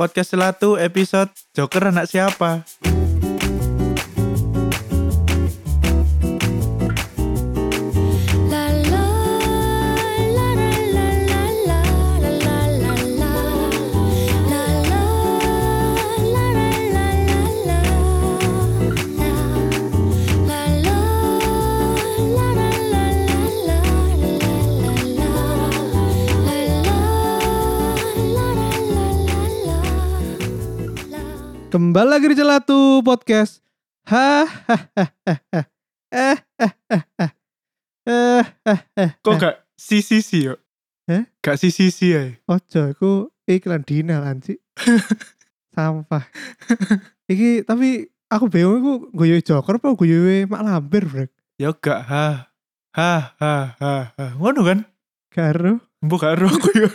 Podcast Selatu episode Joker anak siapa? Kembali lagi di Celatu Podcast. Hahaha. Eh, eh, eh, eh. Eh, eh, eh. Kok gak sisi-sisi yo? Hah? Gak sisi-sisi ya? Ojo, iku iklan Dina sih. Sampah. Iki tapi aku bingung iku guyu Joker apa guyu Mak Lampir, Brek. Ya gak ha. Ha ha ha ha. Ngono kan? Karo. Mbok gak ero aku yo.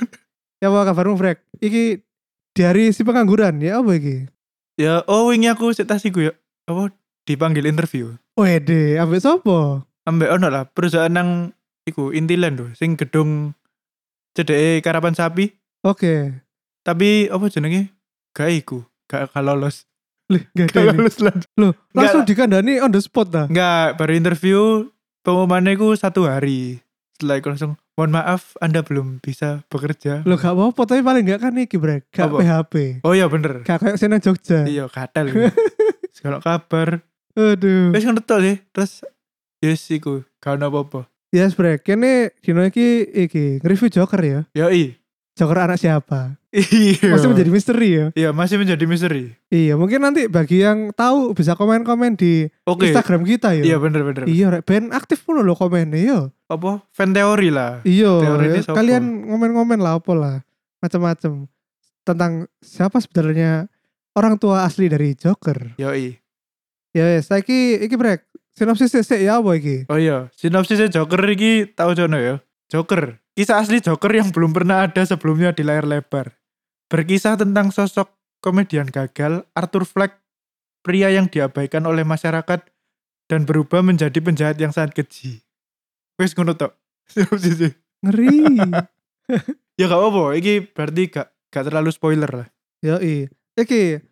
Ya apa kabarmu, Brek? Iki dari si pengangguran ya apa iki? Ya oh wingi aku sik tas iku ya. Apa dipanggil interview. Wede, ambek sopo? Ambek ono lah perusahaan nang iku Intiland tuh sing gedung cedeke karapan sapi. Oke. Tapi apa jenenge? Gak iku. Gak gak lolos. Lih, gak Gak lolos lah. Loh, langsung dikandani on the spot dah. Enggak, baru interview pengumumannya ku satu hari. Setelah itu langsung, mohon maaf Anda belum bisa bekerja. Loh, gak apa-apa tapi paling gak kan iki, Brek. Gak Apa? PHP. Oh iya bener. Gak kayak senang Jogja. Iya, katel. Kalau kabar. Aduh. Wes ngono tok sih. Terus yes iku, gak ono apa-apa. Yes, Brek. Kene dino iki iki nge-review Joker ya. Yoi. Joker anak siapa? Iya. Masih menjadi misteri ya. Iya, masih menjadi misteri. Iya, mungkin nanti bagi yang tahu bisa komen-komen di Oke. Instagram kita ya. Iya bener-bener. Iya, Rek. Ben aktif pun lo komennya yo. Apa? Fan teori lah. Iya, Teori ini ya, kalian ngomen-ngomen lah apa lah. Macam-macam tentang siapa sebenarnya orang tua asli dari Joker. Yoi. Ya, yes, iki iki Brek. Sinopsis sih ya apa iki? Oh iya, sinopsisnya Joker iki tahu jono ya. Joker, kisah asli Joker yang belum pernah ada sebelumnya di layar lebar. Berkisah tentang sosok komedian gagal Arthur Fleck, pria yang diabaikan oleh masyarakat dan berubah menjadi penjahat yang sangat keji. Wes ngono tok. Ngeri. ya gak apa-apa, iki berarti gak gak terlalu spoiler lah. Yoi. Oke,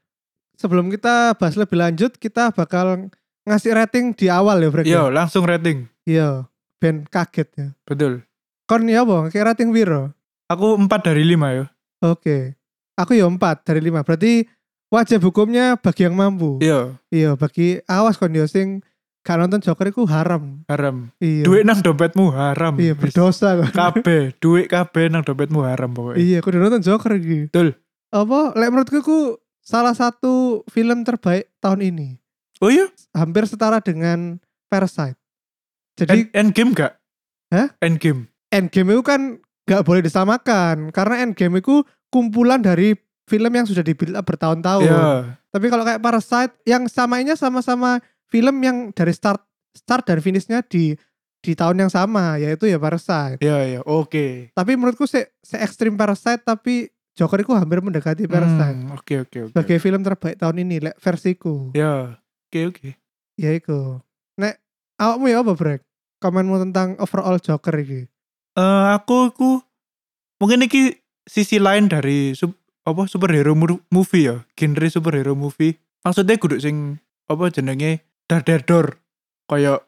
sebelum kita bahas lebih lanjut, kita bakal ngasih rating di awal ya, Brek. Yo, langsung rating. Iya, ben kaget ya. Betul. Kon ya apa? Kayak rating piro? Aku 4 dari 5 ya. Oke. Aku ya 4 dari 5. Berarti wajib hukumnya bagi yang mampu. Iya, Iya, bagi awas kon yo sing gak nonton Joker iku haram. haram. Iya. Duit nang dompetmu haram. Iya, berdosa kok. Kabeh, duit kabeh nang dompetmu haram pokoknya. iya, kudu nonton Joker iki. Betul. Apa? Lek menurutku ku salah satu film terbaik tahun ini. Oh iya? Hampir setara dengan Parasite. Jadi End, Endgame gak? Hah? Endgame. Endgame itu kan gak boleh disamakan karena Endgame itu kumpulan dari film yang sudah dibuild up bertahun-tahun. Iya. Tapi kalau kayak Parasite yang samanya sama-sama film yang dari start start dan finishnya di di tahun yang sama yaitu ya Parasite. Iya, iya. Oke. Tapi menurutku se, se ekstrim Parasite tapi Joker itu hampir mendekati Parasite. Hmm, Oke, oke, oke. Sebagai film terbaik tahun ini lek versiku. Ya. Oke, oke. Ya iku. Nek awakmu ya apa Brek? Komenmu tentang overall Joker ini. Eh, aku aku mungkin iki sisi lain dari sub, apa superhero movie ya, genre superhero movie. Maksudnya kudu sing apa jenenge dar-dar kayak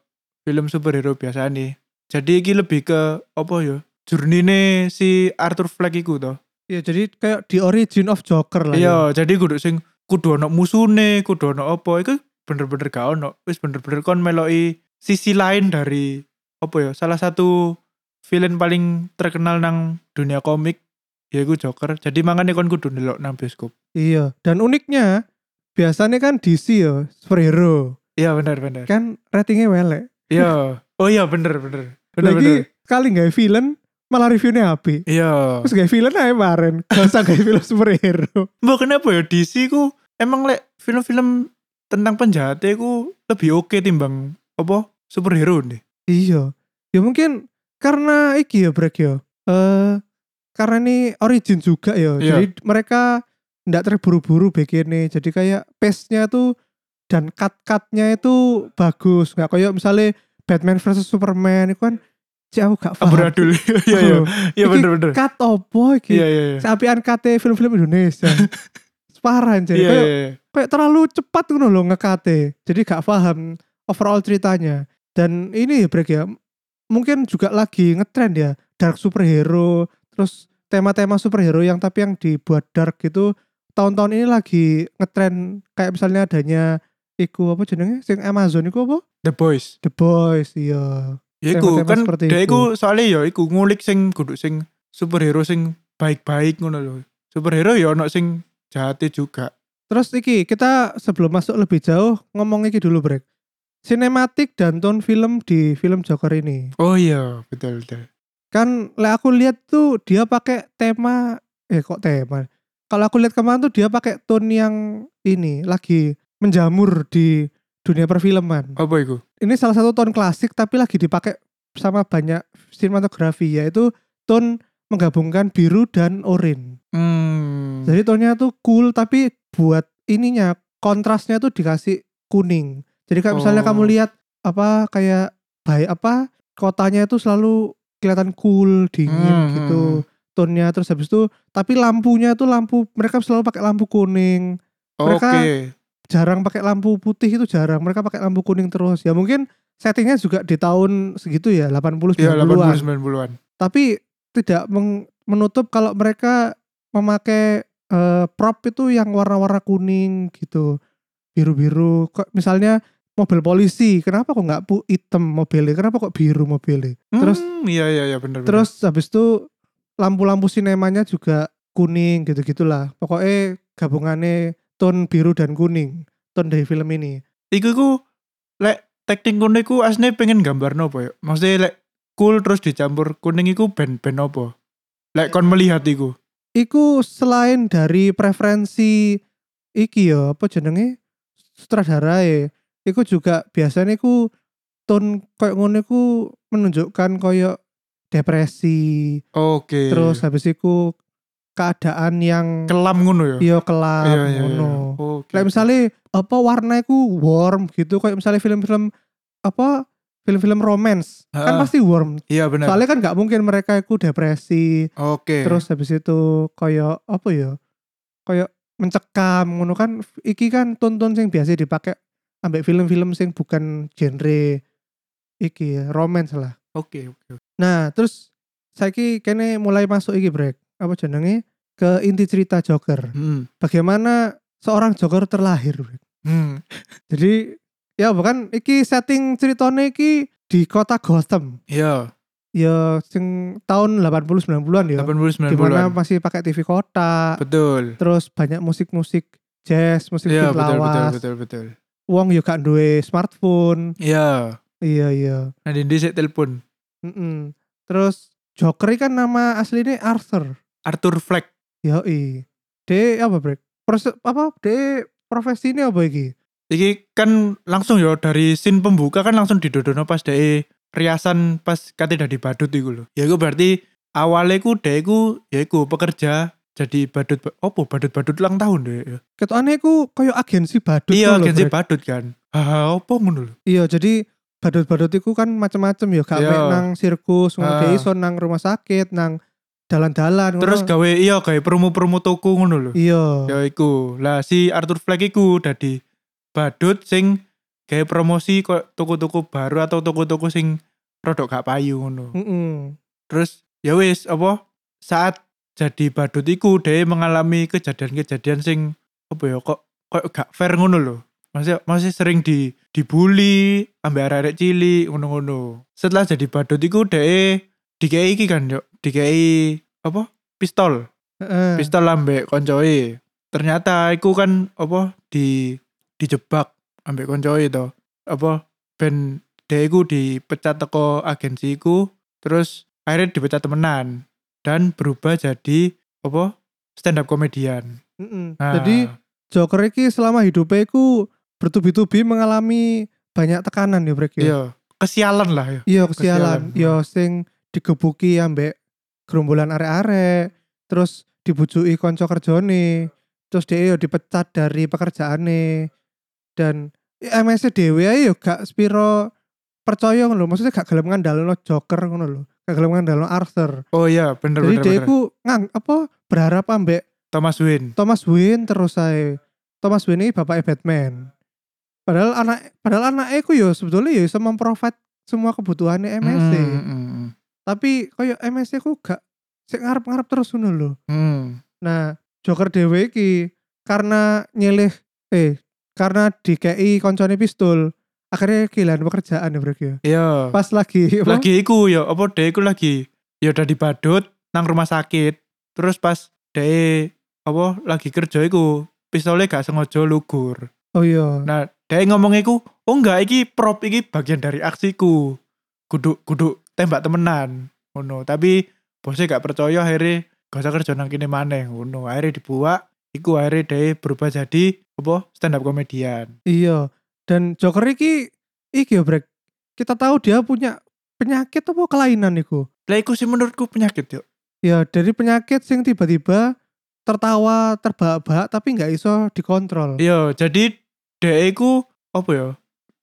film superhero biasa nih. Jadi iki lebih ke apa ya? Journey si Arthur Fleck iku toh. Ya jadi kayak di origin of Joker lah. ya. Iya, jadi kudu sing kudu ono musune, kudu ono apa iku bener-bener gak ono. Wis bener-bener kon meloki sisi lain dari apa ya? Salah satu villain paling terkenal nang dunia komik yaiku Joker. Jadi makanya kon kudu ndelok nang bioskop. Iya. Dan uniknya biasanya kan DC ya superhero Iya bener bener. kan ratingnya welek. Iya. Oh iya bener bener. Bener Lagi bener. kali nggak villain malah reviewnya api. Iya. Terus gak villain aja kemarin. Gak usah gak film superhero. Mbak kenapa ya DC ku emang lek film-film tentang penjahatnya ku lebih oke timbang apa superhero nih. iya. Ya mungkin karena iki ya Brek ya. Eh karena ini origin juga ya. Iya. Jadi mereka ndak terburu-buru bikinnya. Jadi kayak pace-nya tuh dan cut-cutnya itu bagus. Nggak kayak misalnya Batman versus Superman itu kan jauh gak paham. Amburadul. Iya iya. Iya bener bener. Cut opo iki? Iya iya iya. Seapian kate film-film Indonesia. parah anjir. Iya, Kayak, iya. kayak terlalu cepat ngono loh ngekate. Jadi gak paham overall ceritanya. Dan ini ya Brek ya, mungkin juga lagi ngetrend ya dark superhero, terus tema-tema superhero yang tapi yang dibuat dark gitu tahun-tahun ini lagi ngetrend kayak misalnya adanya iku apa jenenge sing Amazon iku apa? The Boys. The Boys iya. Ya iku kan seperti dia itu. iku soalnya ya iku ngulik sing kudu sing superhero sing baik-baik ngono lho. Superhero ya ono sing jahate juga. Terus iki kita sebelum masuk lebih jauh ngomong iki dulu Brek. Sinematik dan tone film di film Joker ini. Oh iya, betul betul. kan lah aku lihat tuh dia pakai tema eh kok tema kalau aku lihat kemarin tuh dia pakai tone yang ini lagi menjamur di dunia perfilman Apa iku? ini salah satu tone klasik tapi lagi dipakai sama banyak sinematografi yaitu tone menggabungkan biru dan oranye Hmm. jadi tonnya tuh cool tapi buat ininya kontrasnya tuh dikasih kuning jadi kayak misalnya Oh. kamu lihat apa kayak baik apa kotanya itu selalu kelihatan cool dingin Hmm, gitu hmm. tonnya terus habis itu tapi lampunya tuh lampu mereka selalu pakai lampu kuning. Mereka- jarang pakai lampu putih itu jarang. Mereka pakai lampu kuning terus. Ya mungkin settingnya juga di tahun segitu ya 80 Iya, 90-an 80 90-an. tapi tidak meng- menutup kalau mereka memakai eh, prop itu yang warna-warna kuning gitu. Biru-biru. Kok misalnya mobil polisi kenapa kok nggak pu hitam mobilnya? Kenapa kok biru mobilnya? Terus Hmm, iya iya iya benar terus habis itu lampu-lampu sinemanya juga kuning gitu gitulah pokoknya gabungannya tone biru dan kuning tone dari film ini. Iku iku lek teknik kuning iku asline pengen gambar nopo ya? Maksudnya lek cool terus dicampur kuning iku ben ben opo? Lek kon melihat iku. Iku selain dari preferensi iki ya apa jenenge? Sutradara ya iku juga biasanya iku tone koyo ngono iku menunjukkan koyo depresi Oke. terus habis iku keadaan yang kelam ngono ya. iya kelam Iya, iya, iya. ngono Oke. kayak misalnya apa warna iku warm gitu kayak misalnya film-film apa film-film romance kan Ah. pasti warm Iya benar. soalnya kan nggak mungkin mereka iku depresi Oke. terus habis itu koyo apa ya koyo mencekam ngono kan iki kan tonton sing biasa dipakai ambek film-film sing bukan genre iki ya romance lah Oke oke. oke. nah terus saiki kene mulai masuk iki brek apa jenenge ke inti cerita Joker Hmm. bagaimana seorang Joker terlahir Hmm. jadi ya bukan iki setting ceritanya iki di kota Gotham Iya. ya sing tahun 80 90-an ya 80 di mana 90-an. masih pakai TV kota Betul. terus banyak musik-musik jazz, musik Iya musik betul betul lawas. betul betul. Wong yo gak duwe smartphone. Iya. Iya iya. Nah di sik telepon Mm-mm. Terus Joker kan nama aslinya Arthur. Arthur Fleck. Yoi. De apa brek? Proses apa? De profesi ini apa iki? Iki kan langsung ya dari scene pembuka kan langsung didodono pas de riasan pas kate dadi badut iku lho. Ya iku berarti awalnya ku de iku ya iku pekerja jadi badut opo badut-badut ulang tahun deh ya. Ketokane iku koyo agensi badut. Iya, lho, agensi Brek. badut kan. Ah, opo ngono lho. Iya, jadi badut-badut iku kan macam-macam ya, gak Iya. nang sirkus, ngono Ah. iso nang rumah sakit, nang dalan-dalan Terus ngono. gawe iya gawe promo-promo toko ngono lho. Iya. Ya iku. Lah si Arthur Fleck iku dadi badut sing gawe promosi kok toko-toko baru atau toko-toko sing produk gak payu ngono. Mm-mm. Terus ya wis apa saat jadi badut iku dia mengalami kejadian-kejadian sing apa ya kok kok gak fair ngono lho. Masih masih sering di dibully ambek arek-arek cilik ngono-ngono. Setelah jadi badut iku dia dikei iki kan yo, dikei apa? Pistol. Pistol ambek koncoe. Ternyata iku kan apa di dijebak ambek koncoe to. Apa ben dia iku dipecat teko agensi iku terus akhirnya dipecat temenan dan berubah jadi apa stand up komedian. Mm-mm. Nah, Jadi Joker iki selama hidupnya iku bertubi-tubi mengalami banyak tekanan ya Brek ya. iya kesialan lah ya. Iya kesialan. Yo sing digebuki ambek gerombolan arek-arek, terus dibujuki konco kerjone, terus dia yo dipecat dari pekerjaane dan MS dhewe ae yo gak spiro percaya ngono lho. Maksudnya gak gelem ngandalno Joker ngono lho. Gak gelem ngandalno Arthur. Oh iya bener Jadi bener. dia bener. ku ngang apa berharap ambek Thomas Wayne. Thomas Wayne terus saya Thomas Wayne ini bapaknya Batman. Padahal anak padahal anaknya ku yo sebetulnya yo bisa memprovide semua kebutuhannya MSC. Hmm, hmm, hmm. Tapi koyo MSC ku gak sik ngarep-ngarep terus ngono lho. Hmm. Nah, Joker dhewe iki karena nyelih eh karena dikei koncone pistol akhirnya kehilangan pekerjaan ya bro ya. Iya. Pas lagi apa? lagi iku ya apa dia iku lagi ya udah dibadut nang rumah sakit terus pas dia apa lagi kerja iku pistolnya gak sengaja lugur Oh iya. nah dia ngomong iku oh enggak iki prop iki bagian dari aksiku kudu kudu tembak temenan ngono tapi bosnya gak percaya akhirnya gak usah kerja nang kene maneh ngono akhirnya dibuat iku akhirnya dia berubah jadi apa stand up komedian Iya. Dan Joker iki iki brek. Kita tahu dia punya penyakit apa kelainan iku. lah iku sih menurutku penyakit yuk Ya dari penyakit sing tiba-tiba tertawa terbahak-bahak tapi nggak iso dikontrol. Iya, jadi DE ku apa ya?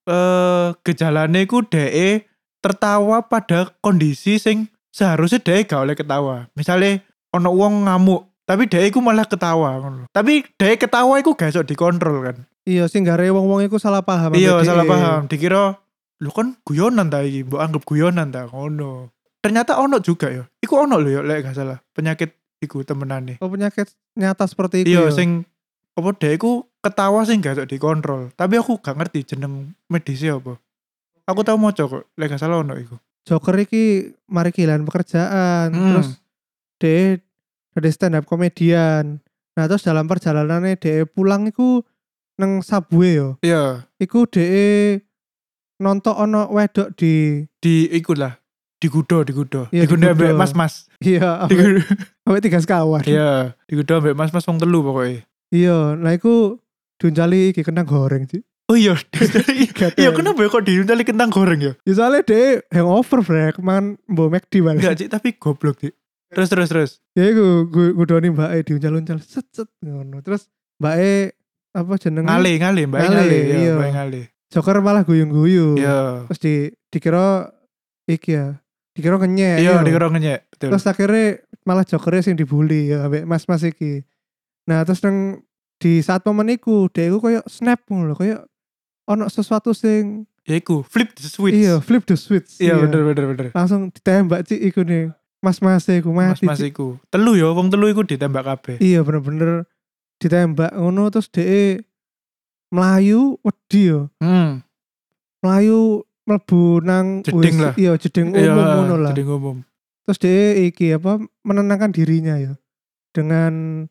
Eh gejalane ku DE tertawa pada kondisi sing seharusnya DE gak oleh ketawa. Misalnya ono wong ngamuk, tapi DE ku malah ketawa. Tapi DE ketawa iku gak iso dikontrol kan. Iya sing gare wong-wong iku salah paham. Iya, salah paham. Dikira lu kan guyonan ta iki, mbok anggap guyonan ta ngono. Ternyata ono juga ya. Iku ono lho ya lek gak salah. Penyakit iku temenane. Oh penyakit nyata seperti itu. Iya, ya? sing apa deh aku ketawa sing gak dikontrol. Tapi aku gak ngerti jeneng medisnya apa. Aku tahu mau kok, lek gak salah ono iku. Joker iki mari kehilangan pekerjaan Hmm. terus dia dari stand up komedian nah terus dalam perjalanannya dia pulang iku neng subway yo Iya, iku dia nonton ono wedok di di iku lah. Di gudo, di gudo. Iya, di gudo di ambek gudo. mas-mas. iya Di apa gudo. tiga sekawan Iya, di gudo ambek mas-mas wong telu pokoknya. iya nah iku diuncali iki kentang goreng sih Oh iya, iya kenapa ya kok diuntali kentang goreng ya? ya soalnya dia hangover brek man mbok McD balik Enggak sih, tapi goblok sih. Terus terus terus. ya iku gudoni mbak E diuncal-uncal set set ngono terus mbak E apa jenenge Ngale, ngale, mbak Ngale, ngale, iya. iya, mbak ngale. Joker malah guyu-guyu Iya. terus di dikira iki ya dikira ngenyek Iya, iya. dikira ngenyek, betul. terus akhirnya malah jokernya sing dibully ya ambek mas-mas iki nah terus nang di saat momen iku dia iku koyo snap ngono lho koyo ono sesuatu sing Ya iku, flip the switch. iya flip the switch Iya, bener bener bener. langsung ditembak sih iku nih mas-mas iku mati Mas-mas Cik. iku. Telu ya, wong telu iku ditembak kabeh. iya bener-bener ditembak ngono terus dia melayu wedi yo Hmm. melayu mlebu nang Jeding lah. iya jeding Iya, umum ngono lah Jadi ngomong. terus dia iki apa menenangkan dirinya ya dengan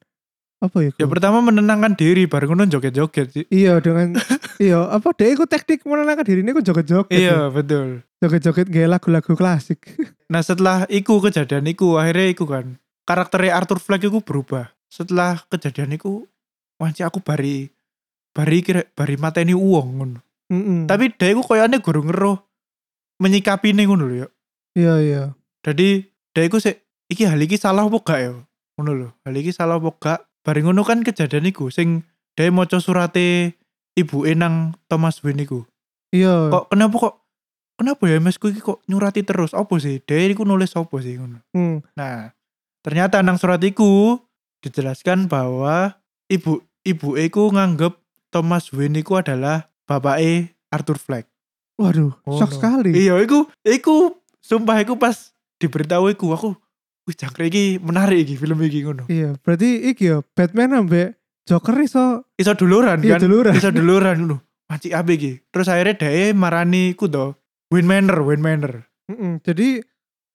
apa ya Ya pertama menenangkan diri, baru ngono joget-joget iya dengan iya apa dia ikut teknik menenangkan dirinya ikut joget-joget Iya, betul. joget-joget gaya lagu-lagu klasik Nah setelah iku kejadian iku, akhirnya iku kan. Karakternya Arthur Fleck iku berubah. Setelah kejadian iku, wanci aku bari bari kira bari mateni uang ngono. Mm-mm. Tapi dia iku koyane guru ngeruh menyikapi nih ngono lho ya. iya iya Jadi dia iku sik iki hal iki salah apa gak ya? Ngono lho. Hal iki salah apa gak? Bareng ngono kan kejadian iku sing dia maca surate ibu nang Thomas Wayne iku. iya Kok kenapa kok kenapa ya mesku iki kok nyurati terus? Apa sih? Dia iku nulis apa sih ngono? Hmm. Nah, ternyata nang surat iku dijelaskan bahwa ibu ibu iku nganggep Thomas Wayne iku adalah bapake Arthur Fleck. waduh Oh, shock no. sekali Iya, iku iku sumpah iku pas diberitahu iku aku wih jangkrik iki menarik iki film iki ngono. iya berarti iki ya Batman ambek Joker iso Iso duluran iya kan? duluran Iso duluran ngono. Manci abe iki. Terus akhirnya dhek marani iku to. Wayne Manor, Wayne Manor. Mm-mm. jadi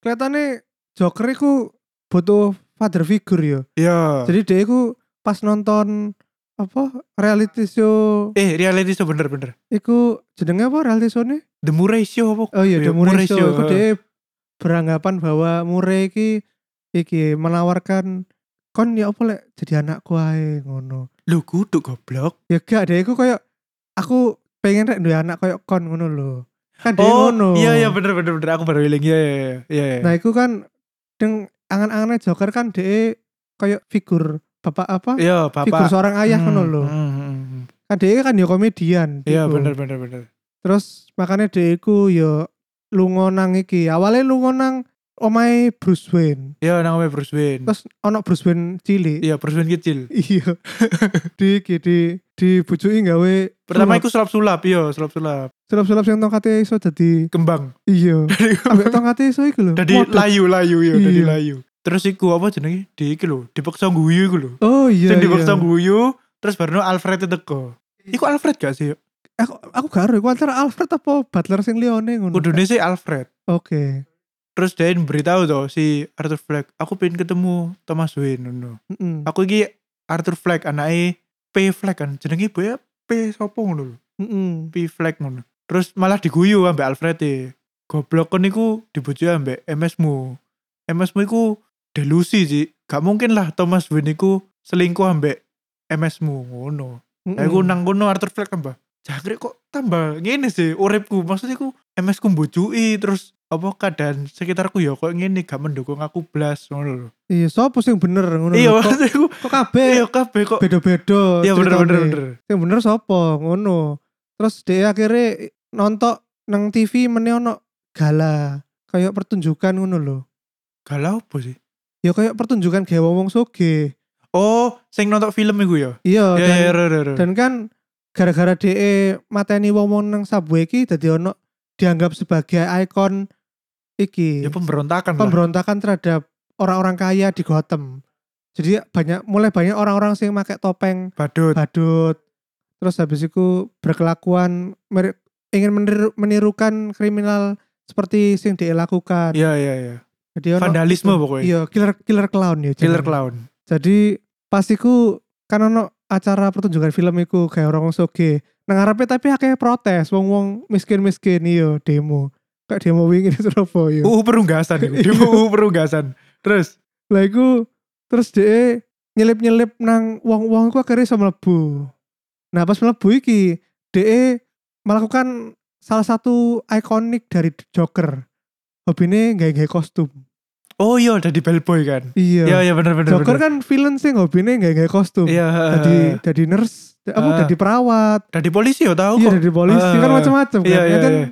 kelihatannya Joker iku butuh father figure ya Iya. jadi dia iku pas nonton apa reality show Eh, reality show bener-bener. iku jenenge apa reality show nih The Murray Show apa? Oh iya, Iya, The Murray Show. Iku heeh. dia beranggapan bahwa Murray iki iki menawarkan kon ya apa lek jadi anakku ae ngono. Lu kudu goblok. Ya gak deh iku koyo aku pengen rek duwe anak koyo kon ngono lho. Kan dia Oh, ngono. iya iya bener bener bener aku baru eling. Iya iya iya. iya. iya. Nah, iku kan deng angan-angannya Joker kan dia koyo figur bapak apa? Iya, Figur bapak. seorang ayah Hmm, ngono lho. hmm, hmm, hmm. Kan dia kan ya komedian. Iya iku. bener bener bener. Terus makanya dia iku ya lunga nang iki. Awalnya lunga nang omahe Bruce Wayne. Iya nang omahe Bruce Wayne. Terus ono Bruce Wayne cilik. Iya Bruce Wayne kecil. Iya. di di di dibujuki gawe Pertama sulap. iku sulap-sulap, iya sulap-sulap. sulap-sulap sing tongkate iso dadi Kembang. iya. Ambek tongkate iso iku lho. Dadi layu-layu ya, dadi Iya. layu. Terus iku apa jenenge? Di iki lho, dipaksa guyu iku lho. Oh iya. Sing iya. dipaksa guyu, terus baru Alfred itu teko. Iku Alfred gak sih? Aku aku gak ero iku antara Alfred apa Butler sing liyane ngono. Kudune sih Alfred. Oke. Terus dia beritahu tuh si Arthur Fleck, aku pengen ketemu Thomas Wayne ngono. Heeh. Aku iki Arthur Fleck anake P Fleck kan. Jenenge ibu ya P sopo ngono lho. Heeh. P Fleck ngono. Terus malah diguyu ambek Alfred e. Goblok kon iku dibujuk ambek MS-mu. MS-mu iku delusi sih. Gak mungkin lah Thomas Wayne iku selingkuh ambek MS-mu ngono. Nah, aku nang kono Arthur Fleck tambah. Jangkrik kok tambah ngene sih uripku. Maksudnya ku MS ku mbujui terus apa keadaan sekitarku ya kok ngene gak mendukung aku blas ngono lho. Iya, sopo sing bener ngono. Iya lho. Kok, maksudnya ku kok kabeh iya kabeh kok. beda-beda. Iya bener bener bener. Sing bener sopo ngono. Terus dia akhirnya nonton nang TV meneh ono gala kayak pertunjukan ngono lho. Galau apa sih? Ya kayak pertunjukan gawe wong soge. Oh, sing nonton film iku ya. Iya, Iya dan, iya, iya. dan kan gara-gara DE mateni wong-wong nang subway iki dadi ono dianggap sebagai ikon iki Ya pemberontakan lah. pemberontakan terhadap orang-orang kaya di Gotham. Jadi banyak mulai banyak orang-orang sing pakai topeng Badut. badut. Terus habis itu berkelakuan mer- ingin meniru- menirukan kriminal seperti sing dia lakukan. Iya iya iya. Jadi ono- Vandalisme pokoknya. Iya, killer killer clown ya. Killer clown. Jadi pas iku kan ono acara pertunjukan film iku kayak orang soge. Nang ngarepe tapi akeh protes wong-wong miskin-miskin iya demo. Kayak demo wingi di Surabaya. UU perunggasan iku. Di UU perunggasan. Terus Lah iku terus dia nyelip-nyelip nang wong-wong iku akhirnya iso mlebu. Nah, pas mlebu iki DE melakukan salah satu ikonik dari Joker. Hobine gawe-gawe kostum. Oh iya udah di bellboy kan. Iya. Iya iya bener bener. Joker bener. kan villain sing hobine gawe-gawe kostum. Iya. Jadi jadi nurse, apa Ah. jadi perawat, Dari polisi ya tahu iya dari polisi Ah. kan macam-macam kan. Iya, Ya iya, kan iya.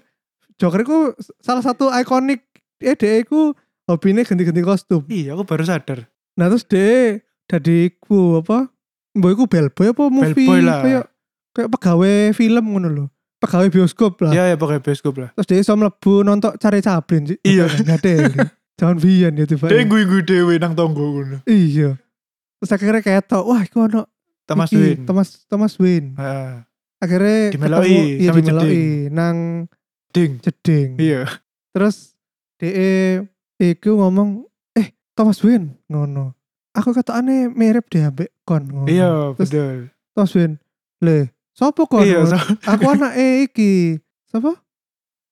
Joker itu salah satu ikonik eh DE iku hobine ganti-ganti kostum. Iya aku baru sadar. Nah terus deh jadi ku apa? Mbok iku bellboy apa movie Bellboy lah. kayak kayak pegawai film ngono lho. Pegawai bioskop lah. Iya ya pakai bioskop lah. Terus dia iso mlebu nonton cari Chaplin sih. Iya. Nggak Jangan biyen ya tiba. Dia gue dewe nang tonggo ngono. Iya. Terus akhirnya ketok, wah iku ono Thomas iki, Wayne. Thomas Thomas Wayne. Heeh. Akhirnya Dimeloi iya dimeloi nang Ding. jeding. Iya. Terus DE iku ngomong, "Eh, Thomas Wayne." Ngono. Aku katanya mirip deh ambek kon ngono. Iya Terus betul. Thomas Wayne. Le, sopo kon? Iya so- Aku anak E iki. Siapa?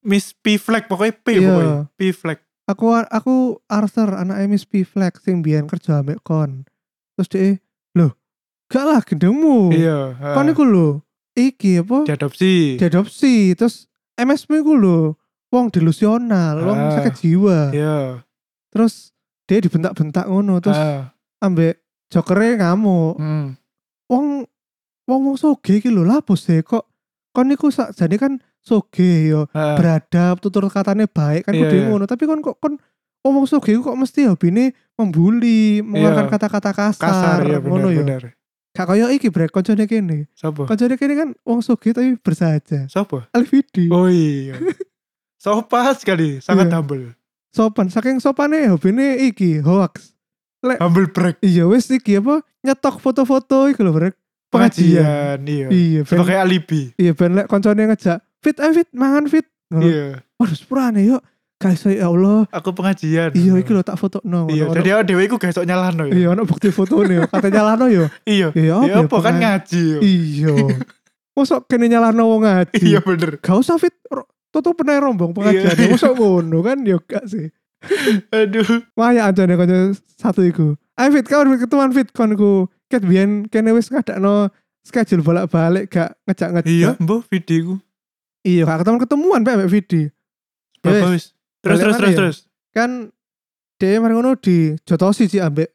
Miss P Flag pokoknya P Iya. pokoknya. P Flag. Aku aku Arthur anak Miss P Flex sing biyen kerja ambek kon. Terus DE, "Loh, gak lah gendengmu." Iya. heeh. Kon iku lho. Iki apa? diadopsi. diadopsi terus MSM iku lho wong delusional, wong Ah. sakit jiwa. Iya. Terus dia dibentak-bentak ngono terus Ah, ambek jokere ngamuk. hmm. Wong wong wong soge iki lho lah bos deh kok kon niku sak jane kan soge yo Ah, beradab tutur katanya baik kan Iya, kudu iya. ngono tapi kon kok kon ngomong soge kok mesti hobine membuli mengeluarkan Iya. kata-kata kasar, kasar ya ngono benar yo gak koyo iki brek koncone kene Sopo? koncone kene kan wong soge tapi bersahaja Sopo? Alvidi Oh iya. Sopan sekali, sangat Iya. humble. sopan saking sopane hobine iki hoax Humble break. iya wes iki apa nyetok foto-foto iki lho brek pengajian Pengajian, iya. iya ben, Sebagai alibi. iya ben lek koncone ngejak fit eh fit mangan fit. Iya. waduh sepurane yuk guys ya Allah Aku pengajian. iya iki lho tak foto no Iya, jadi awake dhewe iku gak iso nyalahno ya. iya ono bukti fotone yo katanya nyalano yo Iya. iya Ya apa kan ngaji yo. iya mosok kene nyalano wong ngaji Iya bener. gak usah fit tutup penai rombong pengajian Iya. mosok ngono kan yo gak sih Aduh. Maya aja nih kanca satu iku. Ayo fit fit ketemuan fit kon ku. Ket biyen kene wis ngadakno schedule bolak-balik gak ngejak-ngejak. Iya, mbok videoku. Iya, gak ketemuan ketemuan Pak Mbak Vidi. Wis. Terus terus terus ya? terus. Kan dia mari ngono di jotosi sih ambek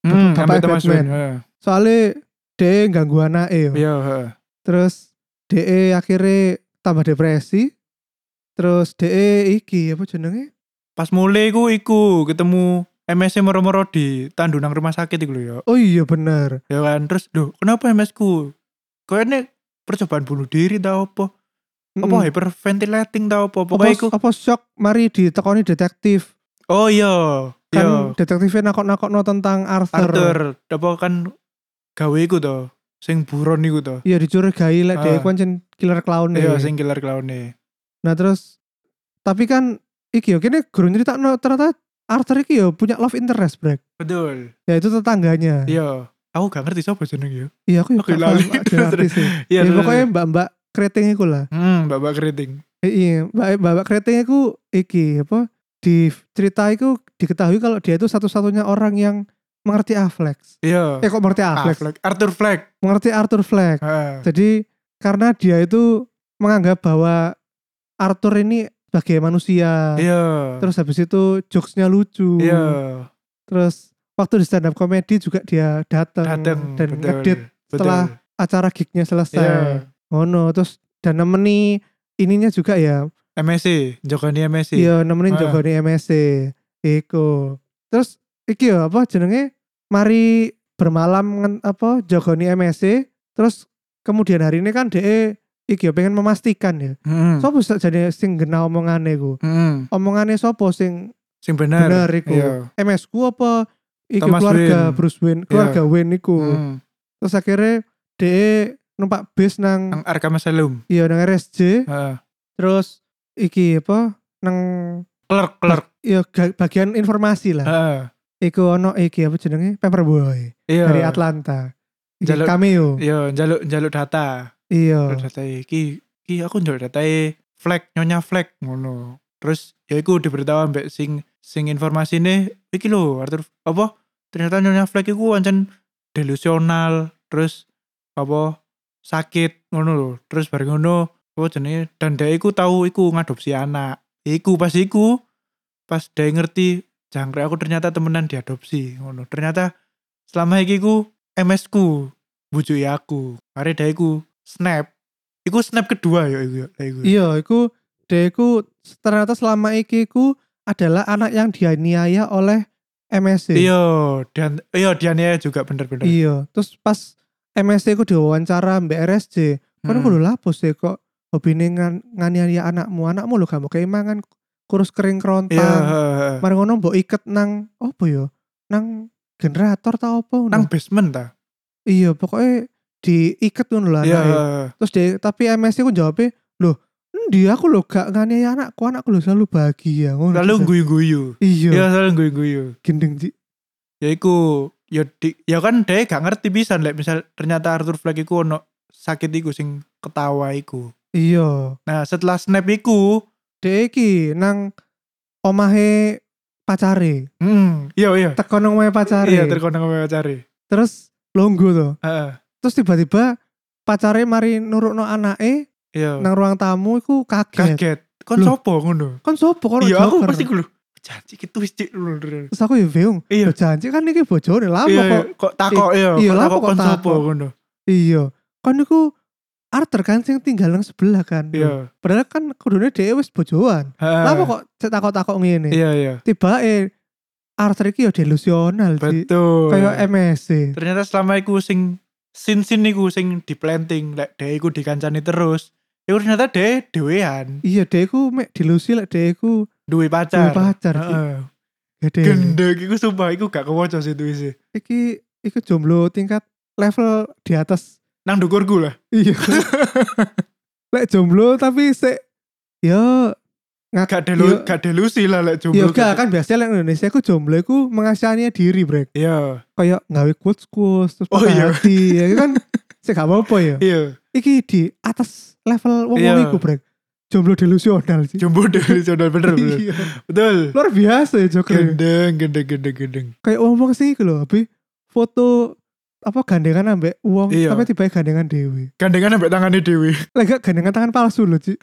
Hmm, Bapak Batman. Heeh. soalnya dia ganggu anake yo. Iya, heeh. Terus dia akhirnya tambah depresi. Terus dia iki apa jenenge? pas mulai iku iku ketemu MS moro-moro di tandu nang rumah sakit iku ya. Oh iya bener. Ya kan terus duh kenapa MS ku? Kayaknya percobaan bunuh diri tau apa? Apa Mm-mm. hyperventilating tau apa? apa, Pokoknya iku apa shock mari ditekoni detektif. Oh iya. Kan Iya. detektifnya nakok-nakokno tentang Arthur. Arthur, apa kan gawe iku to, sing buron iku to. Iya dicurigai lek Ah. dia pancen killer clown Iya, sing killer clown Nah terus tapi kan iki yo kene guru nyeritakno ternyata Arthur iki yo punya love interest, Brek. Betul. Ya itu tetangganya. Iya. Aku gak ngerti siapa jeneng ya. Iya aku yo gak lali. Iya, Ya, pokoknya mbak-mbak keriting iku lah. Hmm, Bapak Keriting. Iya, mbak keriting iku iki apa di cerita itu diketahui kalau dia itu satu-satunya orang yang mengerti Affleck. Iya. Eh kok mengerti Affleck? Fleck. Arthur Fleck. Mengerti Arthur Fleck. Ah. Jadi karena dia itu menganggap bahwa Arthur ini sebagai manusia. Iya. Terus habis itu jokesnya lucu. Iya. Terus waktu di stand up comedy juga dia datang dan betul. ngedit Betul. setelah acara gignya selesai. Iya. Oh no, terus dan nemeni ininya juga ya. MSC, Jogani MSC. Iya, nemenin Ah. Jogoni MSC. Iku. Terus iki ya apa jenenge? Mari bermalam ngen- apa Jogoni MSC. Terus kemudian hari ini kan DE iki ya pengen memastikan ya. Hmm. Sopo sak jadi sing gena omongane ku? Hmm. Omongane sopo sing Sing bener. bener iku? Iya. MS ku apa iki Thomas keluarga Wayne. Bruce Wayne, keluarga Wayne iku. Hmm. Terus akhirnya DE numpak bis nang Nang Arkham Asylum. iya nang RSJ. Heeh. Terus iki apa nang Clerk, clerk. iya bagian informasi lah. Heeh. Iku ono iki apa jenenge Paperboy Iya. dari Atlanta. Iki Jaluk- cameo. Iya, jaluk jaluk data. Iya. Jaluk data iki iki aku njaluk data flag nyonya flag ngono. Terus ya iku diberitahu ambek sing sing informasi iki lho Arthur apa ternyata nyonya flag iku ancen delusional terus apa sakit ngono lho. Terus bareng ngono apa jenenge dan dia iku tahu iku ngadopsi anak. Iku pas iku pas dia ngerti jangkrik aku ternyata temenan diadopsi ngono. Ternyata selama iki ku MS ku bujui aku. Hari dia iku snap. Iku snap kedua ya iku. ya, iku. Iya, iku dia iku ternyata selama iki ku adalah anak yang dianiaya oleh MSC. Iya, dan iya Diania juga bener-bener. Iya. Terus pas MSC ku diwawancara Mbak RSJ, kan Hmm. aku lho lapus deh kok hobine ngan, nganiaya anakmu. Anakmu lho gak mau keimangan kurus kering Iya, kerontang. heeh. Mari ngono mbok iket nang apa ya? Nang generator ta apa nang basement ta? Iya, pokoknya diiket ngono lho Iya, heeh. Terus dia tapi MSC ku jawabnya, "Loh, endi aku lho gak nganiaya anakku, anakku lho selalu bahagia." Ngono. lalu Terus, guyu-guyu. Iya, Iya, selalu guyu-guyu. gendeng Ci. Ya iku ya di, ya kan dia gak ngerti bisa lek misal ternyata Arthur Fleck iku ono sakit iku sing ketawa iku. Iya. Nah, setelah snap iku, Dek iki nang omahe pacare. hmm, iya iya. Teko nang omahe pacare. Iya, terkonang sama cari. Terus longgo to. Heeh. Terus tiba-tiba pacare mari nurukno anake Iya. nang ruang tamu iku kaget. Kaget. Kon sopo ngono? Kan sopo kok Iya, aku pasti kulo. Janji gitu wis cik. Terus aku ya bingung. Iya. Janji kan iki bojone lama Iya, kok. iya. kok takok iya, iya, takok kok takok. ngono. Iya. Kan iku Arthur kan sing tinggal nang sebelah kan. Iya. Padahal kan kudune dhewe wis bojoan. Lama kok takok-takok ngene. Iya, iya. Tiba eh Arthur iki ya delusional sih. Betul. Kayak MSC. Ternyata selama iku sing sin-sin iku sing diplanting lek dhek iku dikancani terus. Iku ternyata dhek dhewean, Iya, deku mek delusi lek deku duwe pacar. duwe pacar sih. Heeh. Gede. Gendeng iku sumpah iku gak kewoco sih itu isi. Iki iki jomblo tingkat level di atas. Nang dukurku lah. Iya. lek jomblo tapi se ya ngak Gak delu gak delusi lah lek jomblo. gak kan biasanya lek Indonesia ku jomblo ku mengasihani diri, Brek. Iya. Kayak gawe quotes quotes terus Oh, iya. hati ya kan. Saya gak apa-apa ya. Iya. Iki di atas level wong Iya. iku, Brek. Jomblo delusional sih. Jomblo delusional bener bener. Iya. Betul. Luar biasa ya Joker. Gendeng, gendeng, gendeng, gendeng. Kayak ngomong sih iku lho, Abi. Foto apa gandengan ambek uang Iya. tapi tiba gandengan dewi. Gandengan ambek tangane dewi. Lagi gandengan tangan palsu loh, Ci.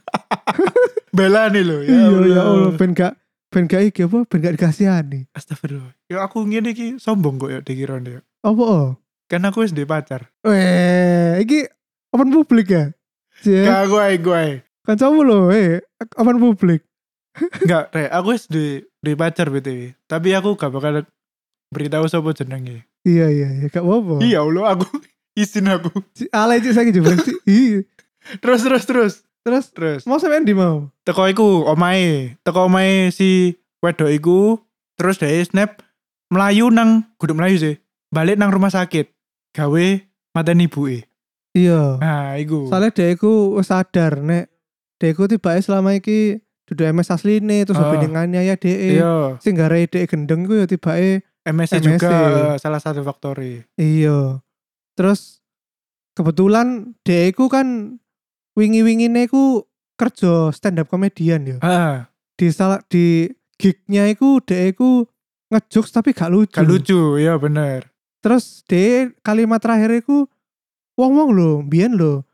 Bela nih lo. iya, ya Allah, ben gak ben gak iki apa, ben gak dikasihani. Astagfirullah. Ya aku ngene iki sombong kok ya dikira ya. Apa oh? Kan aku wis pacar. Weh, iki open publik ya? Gak gue gue. Kan kamu loh, eh, open publik. Enggak, Re, aku wis duwe duwe pacar BTW. Tapi aku gak bakal beritahu sapa jenenge. Iya iya iya gak apa-apa. Iya Allah aku izin aku. Alay cik saya juga sih. Terus terus terus. Terus Terus mau sampean di mau? teko iku omae, teko omae si wedok iku terus dari snap melayu nang kudu melayu sih. Balik nang rumah sakit. Gawe mateni ibuke. Iya. Nah, iku. Soalnya dia iku sadar nek dia iku tiba selama iki dudu MS asline terus Ah. hubungannya ya DE. Iya, Sing gara DE gendeng ku ya tiba MSC MSC. juga eh, salah satu faktori. iya. Terus kebetulan DE ku kan wingi-wingine ku kerja stand up komedian ya. Ah, Di salah di gignya iku DE ku ngejokes tapi gak lucu. gak lucu, iya bener. Terus DE kalimat terakhir iku wong-wong lho, mbiyen lho.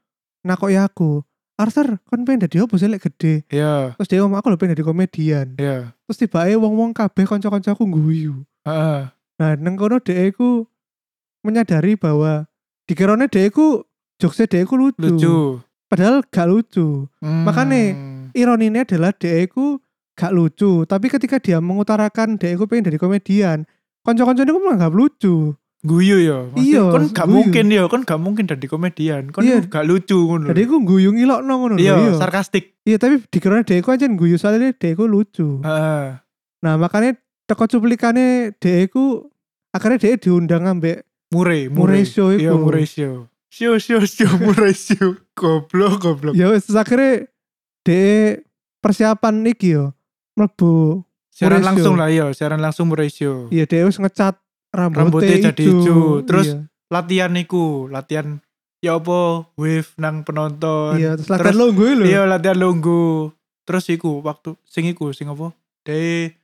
Nakoki aku. Arthur, kon pengen dadi opo sih lek gede? Iya, Terus dia ngomong aku lho pengen dadi komedian. iya. Terus tiba wong-wong kabeh kanca-kancaku guyu. Heeh. Nah, nang kono dhek ku menyadari bahwa dikirane dhek ku jokesnya dhek ku lucu. lucu. Padahal gak lucu. Hmm. Makanya, Ironinya adalah dhek ku gak lucu, tapi ketika dia mengutarakan dhek ku pengen jadi komedian, kanca-kancane ku menganggap lucu. Guyu ya. Iya, Kon gak guyu. mungkin ya, kon gak mungkin jadi komedian. Kon Iya. gak lucu ngono. Jadi ku guyu ngilokno ngono iya, Iya. sarkastik. Iya, tapi dikirane dhek ku aja guyu soalnya dhek ku lucu. Heeh. Nah, makanya teko cuplikannya dhek ku akhirnya dhek diundang ambek Mure, Murray Show iku. Iya, Murray Show. Show, show, show, Murray Show. Goblok, goblok. ya wis terus akhirnya de persiapan iki yo mlebu Siaran langsung lah, iya. Siaran langsung Murray Show. iya de wis ngecat rambutnya, Rambutnya jadi ijo. Terus iya, Latihan iku, latihan ya apa wave nang penonton. iya terus latihan longgo lho Iya, latihan lunggu. Terus iku waktu sing iku sing apa? Dia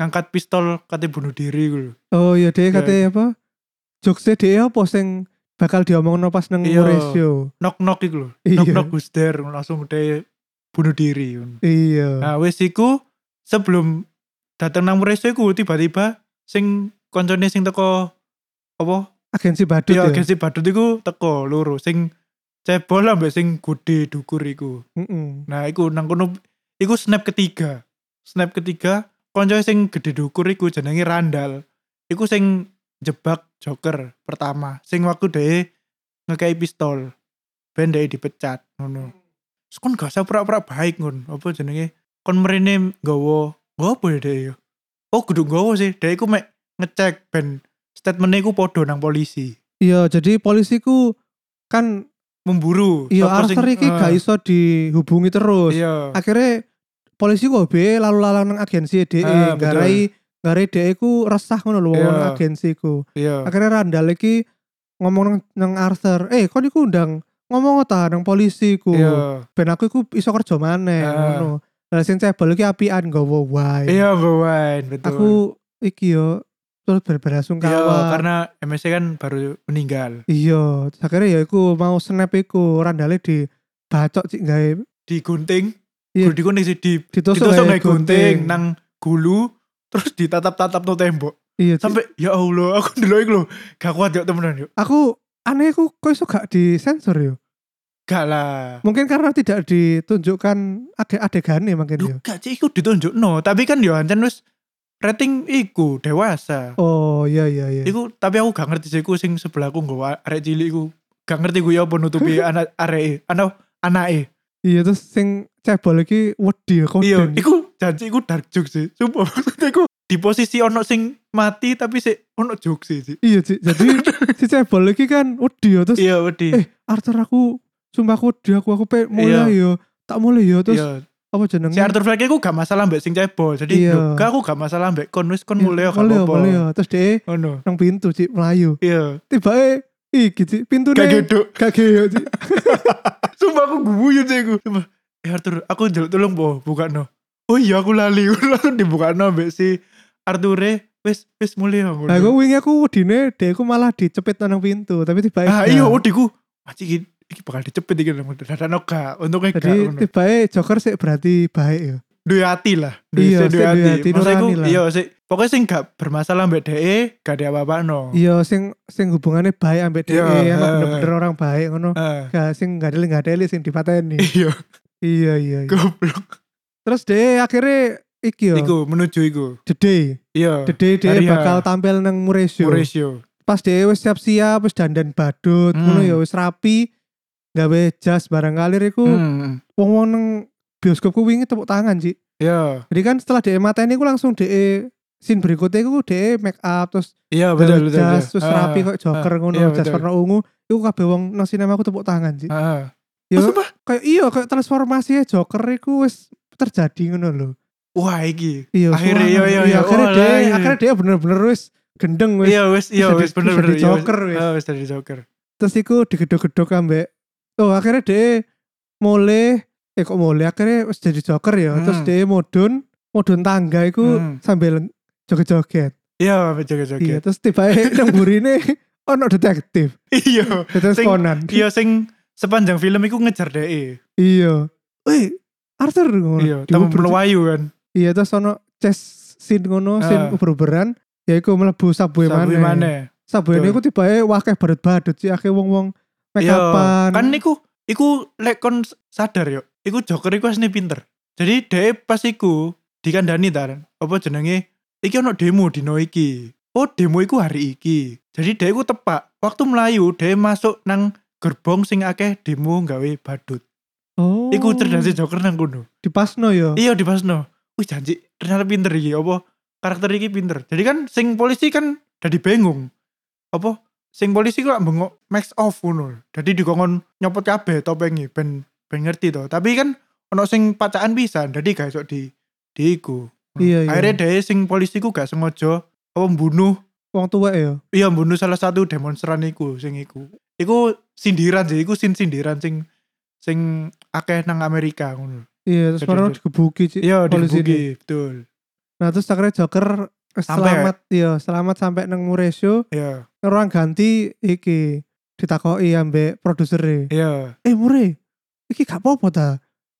ngangkat pistol kate bunuh diri iku lho. oh iya de Iya. katanya apa jokesnya de apa sing bakal diomongin pas nang Iya. Show Knock knock iku lho. Iya. Knock knock who's there langsung dia bunuh diri. iya Nah, wis iku sebelum datang nang Show iku tiba-tiba sing koncone sing teko apa? agensi badut Ya, ya, agensi badut iku teko loro sing cebol ambek sing gede dukur iku. Mm-mm. Nah, iku nang kono iku snap ketiga. Snap ketiga konco sing gede dukur iku jenenge Randall. Iku sing jebak Joker pertama. Sing waktu dhewe ngekei pistol. Ben dhewe dipecat ngono. Terus kon gak usah pura-pura baik ngon. Apa jenenge? Kon mrene nggawa nggawa apa ya dhewe ya? Oh, kudu nggawa sih. Dhewe iku mek ngecek ben statementnya iku podo nang polisi. iya jadi polisiku kan Memburu. iya Arthur iki eh, gak iso dihubungi terus Iya. akhirnya polisi kok be lalu lalang nang agensi DE Ah, betul. garai garai DE ku resah ngono lho Iya. nang agensi ku Iya. akhirnya Randall iki ngomong nang, nang Arthur eh kok iku undang ngomong ta nang polisi ku Iya. ben aku iku iso kerja maneh Ah. ngono lah sing cebol iki apian nggawa wae Iya, bawain betul. aku iki yo terus Iya, berbelasungkawa karena MSC kan baru meninggal. iya akhirnya ya iku mau snap iku Randall di bacok cik gawe Digunting, Iya. iya. digunting sih di ditusuk gawe kayak gunting nang gulu terus ditatap-tatap no tembok. iya Cik. Sampai ya Allah, aku dulu iku lho, gak kuat yuk temenan yuk. aku aneh aku kok iso gak disensor yo Gak lah. mungkin karena tidak ditunjukkan ade adegannya mungkin Duh, gak sih iku ditunjuk no, tapi kan yo ancen wis rating iku dewasa. oh iya iya iya Iku tapi aku gak ngerti sih iku sing sebelahku nggawa arek cilik iku. Gak ngerti gue ya apa nutupi anak arek anak anake. iya terus sing cebol iki wedi ya Iya, koden iku janji iku dark joke sih. Sumpah maksudnya iku di posisi ono sing mati tapi sih ono joke sih. Ci. iya Cik. jadi si cebol iki kan wedi ya terus Iya, wedi. eh Arthur aku sumpah aku wedi aku aku pe mulai yo tak mulai yo terus iya. Apa jenenge Si Arthur Fleck iku gak masalah mbak sing cebol. Jadi Iya. gak aku gak masalah mbak kon wis kon Iya, mulai gak apa-apa. terus dia Ono. nang pintu cik melayu Iya. tiba eh iki cik pintu Gak geduk. gak cik Sumpah aku guyu sih iku. Sumpah. Eh Arthur, aku njaluk tolong po, buka no. Oh iya aku lali, langsung dibuka no mbak si Arthur wis wis mulai aku. nah aku wingi aku wedine dia aku malah dicepit nang pintu tapi tiba Ah iya, udiku. Maci iki bakal dicepet iki nang dadakno gak. Untungnya gak jadi ngono. tiba Joker sih berarti baik ya duwe hati lah. Iya, Duwe sik duwe Maksudnya nurani lah. Iya, sik pokoknya sing gak bermasalah mbak DE gak ada apa-apa no. iya sing sing hubungannya baik ambek dia Iya, emang bener-bener orang baik ngono gak sing gak ada gak ada sing dipateni iya, iya iya iya. goblok. terus dia akhirnya iki yo. iku menuju iku. Day. Iya. Hari H. bakal tampil nang Muresio. Horatio. Pas wis siap-siap wis dandan badut, Hmm. ngono ya wis rapi. Gawe jas barang kalir iku Hmm. wong-wong nang bioskop ku wingi tepuk tangan sih. Iya. Jadi kan setelah dia mateni ku langsung dia scene berikutnya ku dia make up terus Iya gawe betul betul. jas betul. terus Ah, rapi kok joker ah, ngono iya, jas warna ungu. Iku kabeh wong nang sinema aku tepuk tangan sih. Ah. Ya Oh, sumpah? kayak iya kayak transformasi joker iku wis terjadi ngono lho. Wah iki. Iya, Akhirnya, suara. iya, iya, iya. akhirnya Oh, dia iya. akhirnya dia bener-bener wis gendeng wis. Iya wes iya Bisa wes di- bener bisa bener. di iya, Joker, wes. wes. Ah, wes dari Joker. Terus iku digedok-gedok ambek Oh, akhirnya dia mulai eh kok mulai akhirnya jadi joker ya. Hmm. Terus dia modun modun tangga iku Hmm. sambil joget-joget. Iya Joker Iya, terus tiba nang burine ono detektif. Iya. Detektif Sing- Conan. Iya sing sepanjang film iku ngejar dhek. Iya. Wih, Arthur ngono. Iya, tamu melayu kan. Iya, terus ono chess scene ngono, scene Ah. uber-uberan. Ya iku mlebu subway Sabu maneh. mana? Betul. niku tiba wakeh badut-badut sih akeh wong-wong make Iya, upan. kan niku iku lek kon sadar yo. Iku Joker iku asline pinter. Jadi dhek pas iku dikandani tar. Apa jenenge? Iki ono demo dino iki. Oh, demo iku hari iki. Jadi dhek iku tepak. Waktu melayu dhek masuk nang gerbong sing akeh demo gawe badut. Oh. Iku cerdas Joker nang kono. dipasno ya. Iya di Pasno. Wih janji ternyata pinter iki apa karakter iki pinter. Jadi kan sing polisi kan jadi bingung. Apa sing polisi kok bengok max off ngono. Jadi dikongkon nyopot kabeh topengi ben ben ngerti to. Tapi kan ono sing pacaan bisa jadi gak iso di di iku. Iya, iya. Akhirnya dhewe sing polisi ku gak sengaja apa mbunuh Wong tua ya. iya mbunuh salah satu demonstran iku sing iku. Iku sindiran sih, iku sin sindiran sing sing akeh nang Amerika ngono. Iya, terus orang digebuki sih. Iya dibuki, betul. Nah, terus akhirnya Joker Sampai. selamat iya, selamat sampai nang Muresio. Iya, Orang ganti iki ditakoki ambek produser iya. Eh Mure, iki gak apa-apa ta?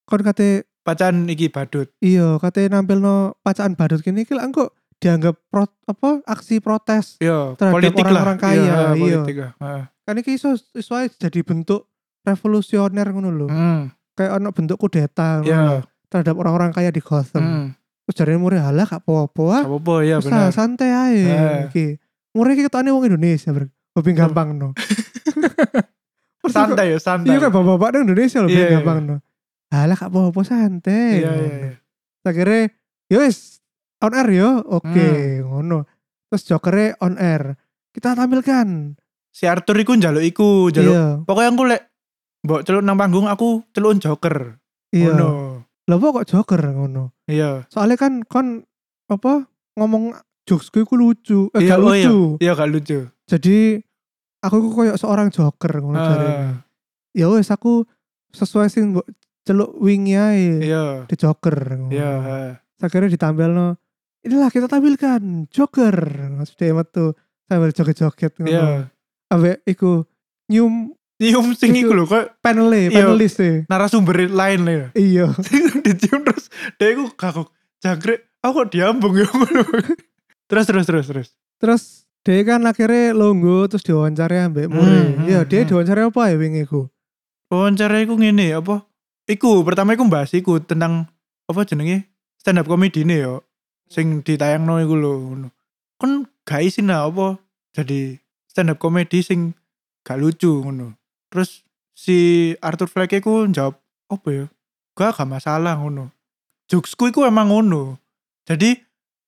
Kon kate Pacan iki badut. iya, kate nampilno pacaan badut kene iki kok dianggap pro, apa aksi protes. Iya, Terhadap politik orang-orang lah. kaya, iya. politik lah. Heeh. Kan iki iso iso jadi bentuk revolusioner ngono lho. Hmm, Kayak ono bentuk kudeta ngono Iya. lho, terhadap orang-orang kaya di Gotham. hmm. Terus jarine Mure halah gak apa-apa ah. Gak apa-apa ya ah, santai ae Eh. iki. Mure iki ketane wong Indonesia, Bro. Lebih gampang no. Santai ya, santai. Iya kan bapak-bapak nang Indonesia lebih Iya, iya. gampang no. Halah gak apa-apa santai. Iya, iya, iya. Akhirnya ya wis on air yo. Oke, Hmm. ngono. Terus Joker on air. Kita tampilkan. Si Arthur iku njaluk iku, njaluk. Iya. Pokoknya aku lek mbok celuk nang panggung aku celukun Joker. Iya. Ngono. Lah kok Joker ngono. Iya. Soalnya kan kon apa ngomong jokesku iku lucu. Eh, Iya, gak oh iya. lucu. Iya gak lucu. Jadi aku iku koyo seorang Joker ngono. Ah, Ya wis aku sesuai sing mbok celuk wingi ae. Iya. Di Joker. Iya. heeh. Terus akhirnya ditampilno inilah kita tampilkan Joker Terus dia metu sambil joget-joget ngono. Iya. Ambek iku nyum Nyium sing Iku- lho kok panel Iya. panelis e. narasumber lain lah ya. Iya. dicium terus dia iku kagok jangkrik aku kok diambung ya ngono. Terus terus terus terus. Terus dia kan akhirnya longgo terus diwawancara ambek Hmm, Mure. hmm, Iya, dia hmm. diwawancara apa ya wingi iku? wawancara iku ngene apa? Iku pertama iku bahas iku tentang apa jenenge? Stand up comedy ini yo. Sing ditayangno iku lho ngono. Kan gak isin lah apa? Jadi stand up comedy sing gak lucu ngono. Terus si Arthur Fleck iku jawab apa ya? Gak gak masalah ngono. Jokesku iku emang ngono. Jadi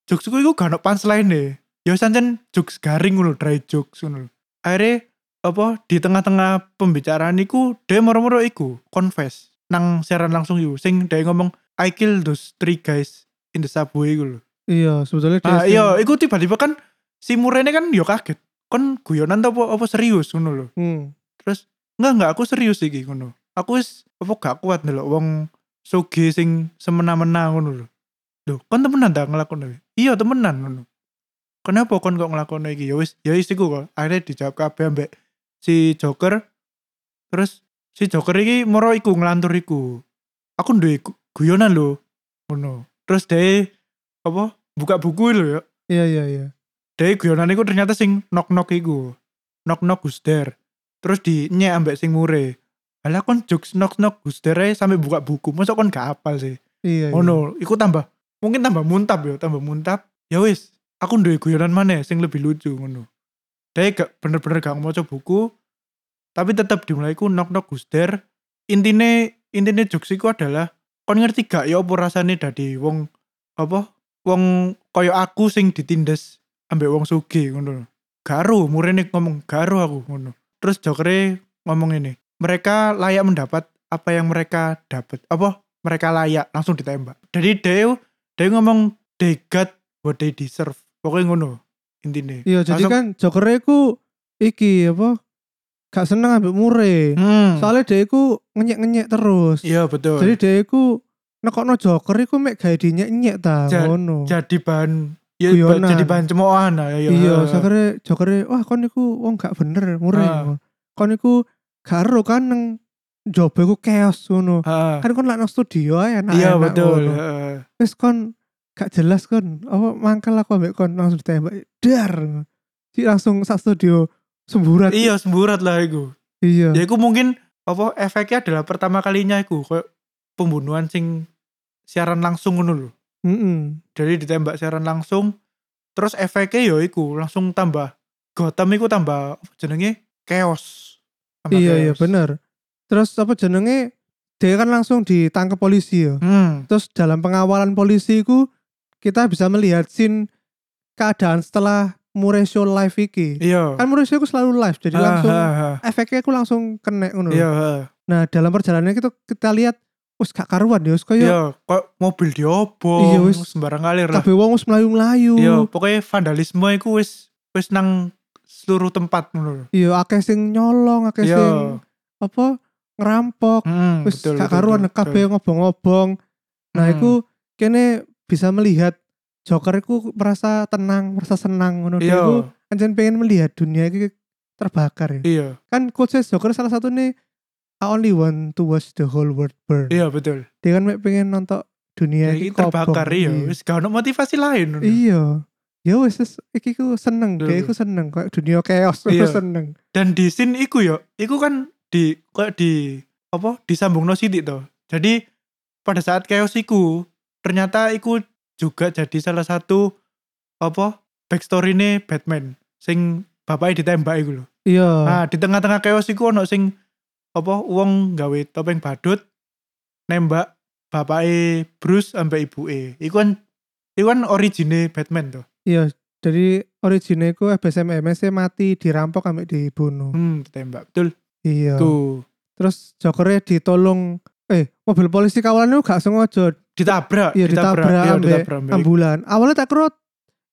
jokesku iku gak ono punchline deh. Ya sancen jokes garing ngono dry jokes ngono akhirnya apa di tengah-tengah pembicaraan iku dia moro-moro iku confess nang siaran langsung iku. Sing dia ngomong I kill those three guys in the subway iku lho. Iya, sebetulnya dia ah sing- iya iku tiba-tiba kan si Murene kan yo kaget. Kon guyonan apa apa serius ngono lho. Hmm. terus enggak enggak aku serius iki ngono. Aku wis apa gak kuat ndelok wong soge sing semena-mena ngono lho. Lho kon temenan ta ngelakuin iya temenan ngono. Kenapa kon kok ngelakuin iki? Ya wis ya wis iku kok. Akhirnya dijawab kabeh ambek si Joker. Terus si Joker iki moro iku ngelantur iku. Aku duwe gu- guyonan lho ngono. Terus dia apa buka buku lho ya. Iya, iya, iya. dia guyonan iku ternyata sing knock knock iku. Knock knock who's there terus di nye ambek sing mure. Alah kon jokes knock knock ae sampe buka buku. Masa kon gak apal sih. Iya. iya. ngono iku tambah mungkin tambah muntap ya tambah muntap. Ya wis aku duwe guyonan mana sing lebih lucu ngono. Dia gak bener-bener gak mau buku tapi tetap dimulai ku knock knock guster intine intine jokes iku adalah kon ngerti gak ya apa rasane dadi wong apa wong koyo aku sing ditindes ambek wong sugi ngono garu murene ngomong garu aku ngono. Terus jokere ngomong ini mereka layak mendapat apa yang mereka dapat apa mereka layak langsung ditembak. Jadi dia dia ngomong they got what they deserve pokoknya ngono intinya Iya, jadi kan Joker ku iki apa? Gak seneng ambek Mure. hmm, Soalnya dia iku ngenyek-ngenyek terus. iya betul Jadi dia iku nekokno Joker iku mek gawe dinyek-nyek ta Ja- ngono. jadi bahan ya Guyonan. jadi bahan cemoohan lah ya Iya, sakare Joker wah kon iku wong gak bener Mure. Ah. Kon iku gak ero kan nang job iku chaos ngono. Kan kon lak nang studio ae enak. iya betul. Wis kon gak jelas kon apa mangkel aku ambek kon langsung ditembak dar. Jadi langsung sak studio semburat. iya semburat lah iku Iya. ya iku mungkin apa efeknya adalah pertama kalinya iku kayak pembunuhan sing siaran langsung ngono lho Mm-mm. jadi ditembak siaran langsung terus efeknya ya iku langsung tambah Gotham iku tambah jenenge chaos Tambah Iya iya chaos. bener. Terus apa jenenge dia kan langsung ditangkap polisi ya. hmm Terus dalam pengawalan polisi ku kita bisa melihat scene keadaan setelah Muresho live iki. iya Kan Muresho ku selalu live jadi Ah, langsung ah, ah. efeknya ku langsung kena ngono. iya ah. Nah, dalam perjalanan itu kita lihat wis gak karuan ya, wis kaya iya kok mobil diobong Iya, wis. sembarang ngalir lah kabeh wong wis melayu-melayu. iya pokoknya vandalisme iku wis wis nang seluruh tempat ngono. Iya, akeh sing nyolong, akeh iya sing apa ngerampok. Hmm, Wis gak karuan kabeh ngobong-ngobong. Nah, Hmm. iku kene bisa melihat Joker iku merasa tenang, merasa senang ngono iya Dia iku pengen melihat dunia iki terbakar ya. iya Kan quotes Joker salah satu nih I only want to watch the whole world burn. iya betul Dia kan pengen nonton dunia ya, iki ini terbakar iya wis gak ono motivasi lain. Iya. Ya wis wis, iki ku seneng, dia iku seneng kayak dunia chaos Iya. seneng. dan di scene iku yo iku kan di kayak di apa disambung no sidik toh. Jadi pada saat chaos iku ternyata iku juga jadi salah satu apa backstory ini Batman sing bapaknya ditembak iku lho. Iya. nah di tengah-tengah chaos iku ono sing apa uang gawe topeng badut nembak bapaknya Bruce sampai ibu E iku kan iku kan origine Batman tuh Iya, jadi originnya iku FBSM MS mati dirampok ambek dibunuh. hmm ditembak. Betul Iya. tuh Terus Jokernya ditolong eh mobil polisi kawalan itu gak sengaja ditabrak iya ditabrak, iya, ditabrak ambulan. Awalnya tak kira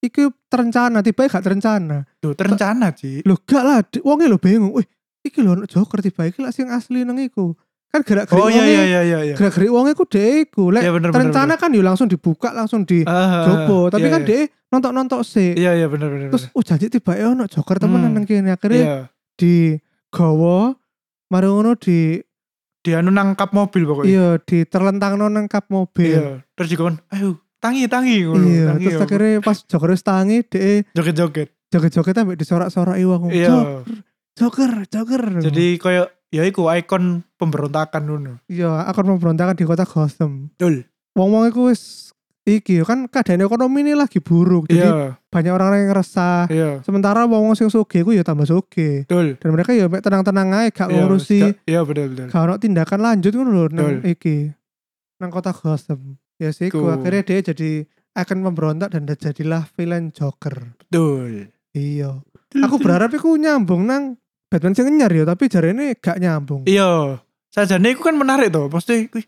iki terencana, tiba gak terencana. Tuh, terencana sih. Loh gak lah, wonge lho bingung. Wih, iki lho ono Joker tiba iki lah sing asli nang iku. Kan gerak-gerik Oh iya iya iya iya iya. gerak-gerik wonge ku dhek iku. Lek Iya bener bener. terencana kan yo langsung dibuka, langsung di Ah, jopo, tapi iya, kan iya. dhek nontok-nontok sih. Iya iya bener bener. Terus oh janji tiba ya ono Joker temenan Hmm. nang bener. akhirnya iya. di gowo mari ngono di Dia anu nangkap mobil pokoknya. iya di terlentang nang kap mobil. Iya. Terus juga kan, ayo tangi tangi ngono. Iya, tangi, terus ya. akhirnya pas Joker tangi dhek joget-joget. joget-joget sampe disorak-soraki wong. Iya. Joker, Joker. Jadi kayak ya iku ikon pemberontakan ngono. iya akan memberontakan di kota Gotham. Betul. Wong-wong iku wis iki kan keadaan ekonomi ini lagi buruk. Jadi Iya, banyak orang yang resah. iya. Sementara wong-wong sing sugih ku ya tambah sugih. Betul. Dan mereka ya tenang-tenang aja gak Iya, ngurusi Iya betul betul. gak ono tindakan lanjut ngono lho nang iki. Nang kota Gotham. Ya sih, Ku. akhirnya dia jadi akan memberontak dan jadilah villain Joker. Betul. Iya. Aku berharap iku nyambung nang Batman sing nyar ya, tapi jarene gak nyambung. Iya. Sajane iku kan menarik tuh. Kuwi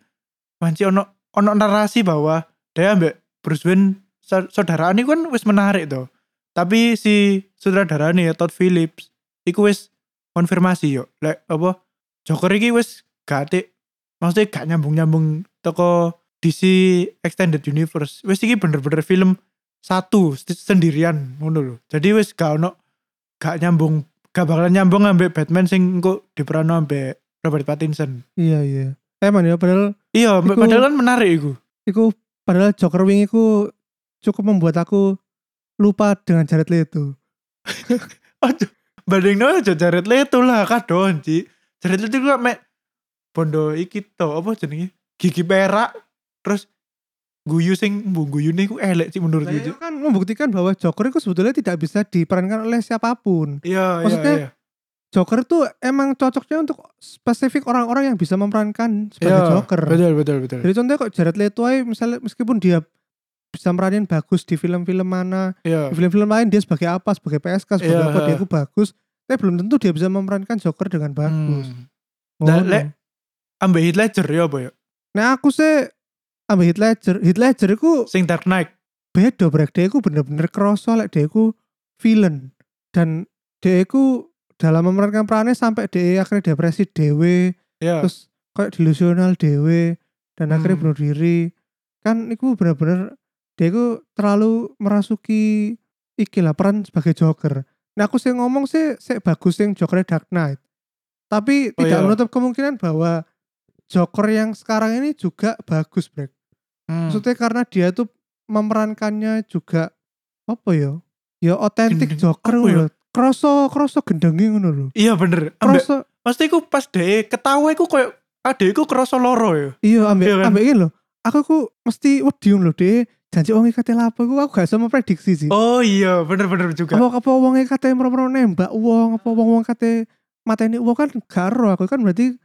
manci ono ono narasi bahwa dia ambek Bruce Wayne sa- saudaraan iku kan wis menarik tuh. Tapi si sutradarane ya Todd Phillips iku wis konfirmasi yo. Lek apa Joker iki wis gak maksudnya gak nyambung-nyambung toko DC Extended Universe. Wis iki bener-bener film satu sendirian ngono lho. Jadi wis gak ono gak nyambung gak bakalan nyambung ambek Batman sing engko diperano ambek Robert Pattinson. Iya, iya. Emang ya padahal Iya, Iku- padahal kan menarik iku. iku padahal Joker wingi ku cukup membuat aku lupa dengan Jared Leto. Aduh, banding no aja Jared Leto lah kadon Ci. Jared Leto kok mek bondo iki to apa jenenge? Gigi perak terus guyu sing mbok guyune iku elek sih menurut Nah, itu gue. kan membuktikan bahwa Joker itu sebetulnya tidak bisa diperankan oleh siapa pun. Iya, iya, Maksudnya, iya. Joker tuh emang cocoknya untuk spesifik orang-orang yang bisa memerankan sebagai Iya, Joker. Betul, betul, betul. Jadi contohnya kok Jared Leto aja misalnya meskipun dia bisa meranin bagus di film-film mana, Iya. di film-film lain dia sebagai apa, sebagai PSK, sebagai Iya. apa dia itu bagus, tapi belum tentu dia bisa memerankan Joker dengan bagus. Hmm. Ngono. Nah, Ambek Heath Ledger ya apa ya? Nah aku sih ambil Heath Ledger, Heath Ledger itu Sing Dark Knight. beda brek dia itu bener-bener kerasa lek dia itu villain dan dia itu dalam memerankan perannya sampai dia akhirnya depresi dewe Iya. terus kayak delusional dewe dan akhirnya Hmm. bunuh diri kan itu bener-bener dia itu terlalu merasuki iki lah peran sebagai Joker nah aku sih ngomong sih sih bagus yang Joker Dark Knight tapi Oh, tidak iya. menutup kemungkinan bahwa Joker yang sekarang ini juga bagus brek Hmm. maksudnya karena dia tuh memerankannya juga apa ya ya otentik. Joker lho. Kroso kroso gendengi ngono lho Iya bener. Kroso pasti iku pas deh ketawa iku koyo ade iku kerasa loro ya. iya ambek Iya kan? ambek ini lho aku ku mesti wedi lho deh janji wong kate lapo iku aku gak bisa memprediksi sih Oh iya, bener-bener juga. apa apa wong kate mero-mero nembak wong apa wong wong kate mateni wong kan gak ero aku kan berarti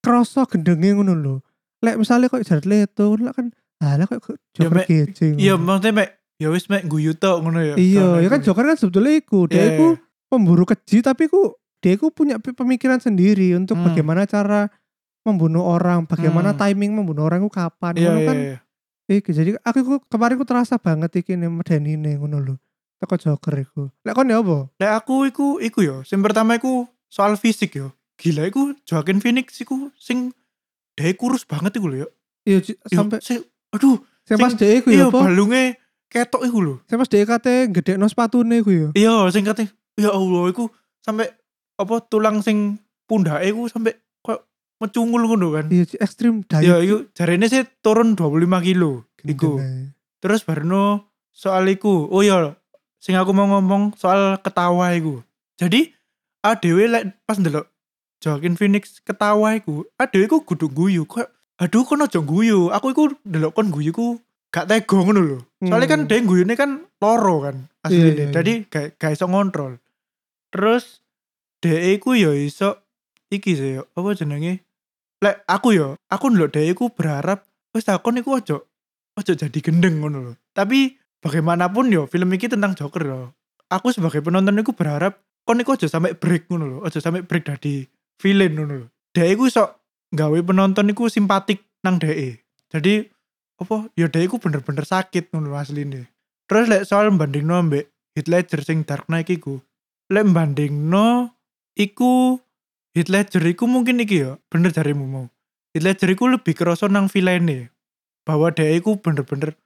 kroso gendengi ngono lho lek misalnya kok Jared Leto lek kan alah kok Ya, Joker kecing Iya, maksudnya mek ya wis mek guyu tok ngono ya. Iya, ya kan iku. Joker kan sebetulnya iku, dia iku iya. Pemburu keji tapi ku dia iku punya pemikiran sendiri untuk Hmm. bagaimana cara membunuh orang, bagaimana Hmm. timing membunuh orang itu kapan. Iya, ngono iya, kan iya. iki. Jadi aku iku kemarin ku terasa banget iki nih medenine ngono lho. Teko Joker iku. Lek kon ya apa? Lek aku iku iku ya, sing pertama iku soal fisik ya. Gila iku Joaquin Phoenix iku sing dia kurus banget iku lho ya. Iya Iya, sampai sing, aduh, sing pas dia iku iya ya apa? balunge ketok iku lho. Sing pas dia kate gedekno sepatune iku ya. Iya, sing kate ya Allah iku sampai apa tulang sing pundake iku sampai kok mecungul ngono kan. Iya ekstrim diet. Ya iku jarene sih turun 25 kilo iku. Terus barno soal iku. Oh iya, sing aku mau ngomong soal ketawa iku. Jadi adewe lek pas ndelok Joaquin Phoenix ketawa iku, adewe iku kudu guyu. Kok aduh kon aja guyu. Aku iku ndelok kon guyu ku gak tega ngono lho. Soalnya kan Hmm. dia guyune kan loro kan Iya, asline. iya, iya. Jadi gak, gak iso ngontrol. Terus dia iku ya iso iki sih yo, apa jenenge? Lek aku yo, aku ndelok dia iku berharap wis takon iku aja aja jadi gendeng ngono lho. Tapi bagaimanapun yo film iki tentang Joker yo. Aku sebagai penonton iku berharap kon iku aja sampai break ngono lho, aja sampai break dari villain ngono lho. Dia iku iso gawe penonton iku simpatik nang DE. Jadi apa ya dia iku bener-bener sakit ngono asline. Terus lek soal bandingno ambek Heath Ledger sing Dark Knight iku. Lek bandingno iku Heath Ledger iku mungkin iki ya, bener jarimu mau. Heath Ledger iku lebih kerasa nang villain bahwa dia iku bener-bener